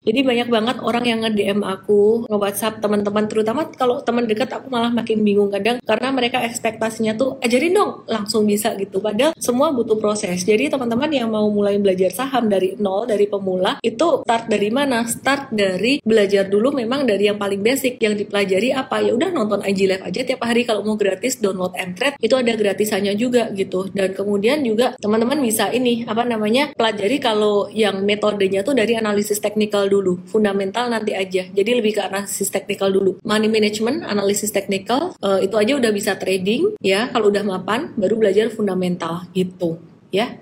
Jadi banyak banget orang yang nge-DM aku, nge-WhatsApp teman-teman, terutama kalau teman dekat aku malah makin bingung kadang karena mereka ekspektasinya tuh ajarin dong langsung bisa gitu. Padahal semua butuh proses. Jadi teman-teman yang mau mulai belajar saham dari nol, dari pemula, itu start dari mana? Start dari belajar dulu memang dari yang paling basic yang dipelajari apa? Ya udah nonton IG Live aja tiap hari kalau mau gratis download Mtrade itu ada gratisannya juga gitu. Dan kemudian juga teman-teman bisa ini apa namanya pelajari kalau yang metodenya tuh dari analisis teknikal dulu, fundamental nanti aja. Jadi lebih ke analisis teknikal dulu. Money management, analisis teknikal, uh, itu aja udah bisa trading ya. Kalau udah mapan, baru belajar fundamental gitu ya.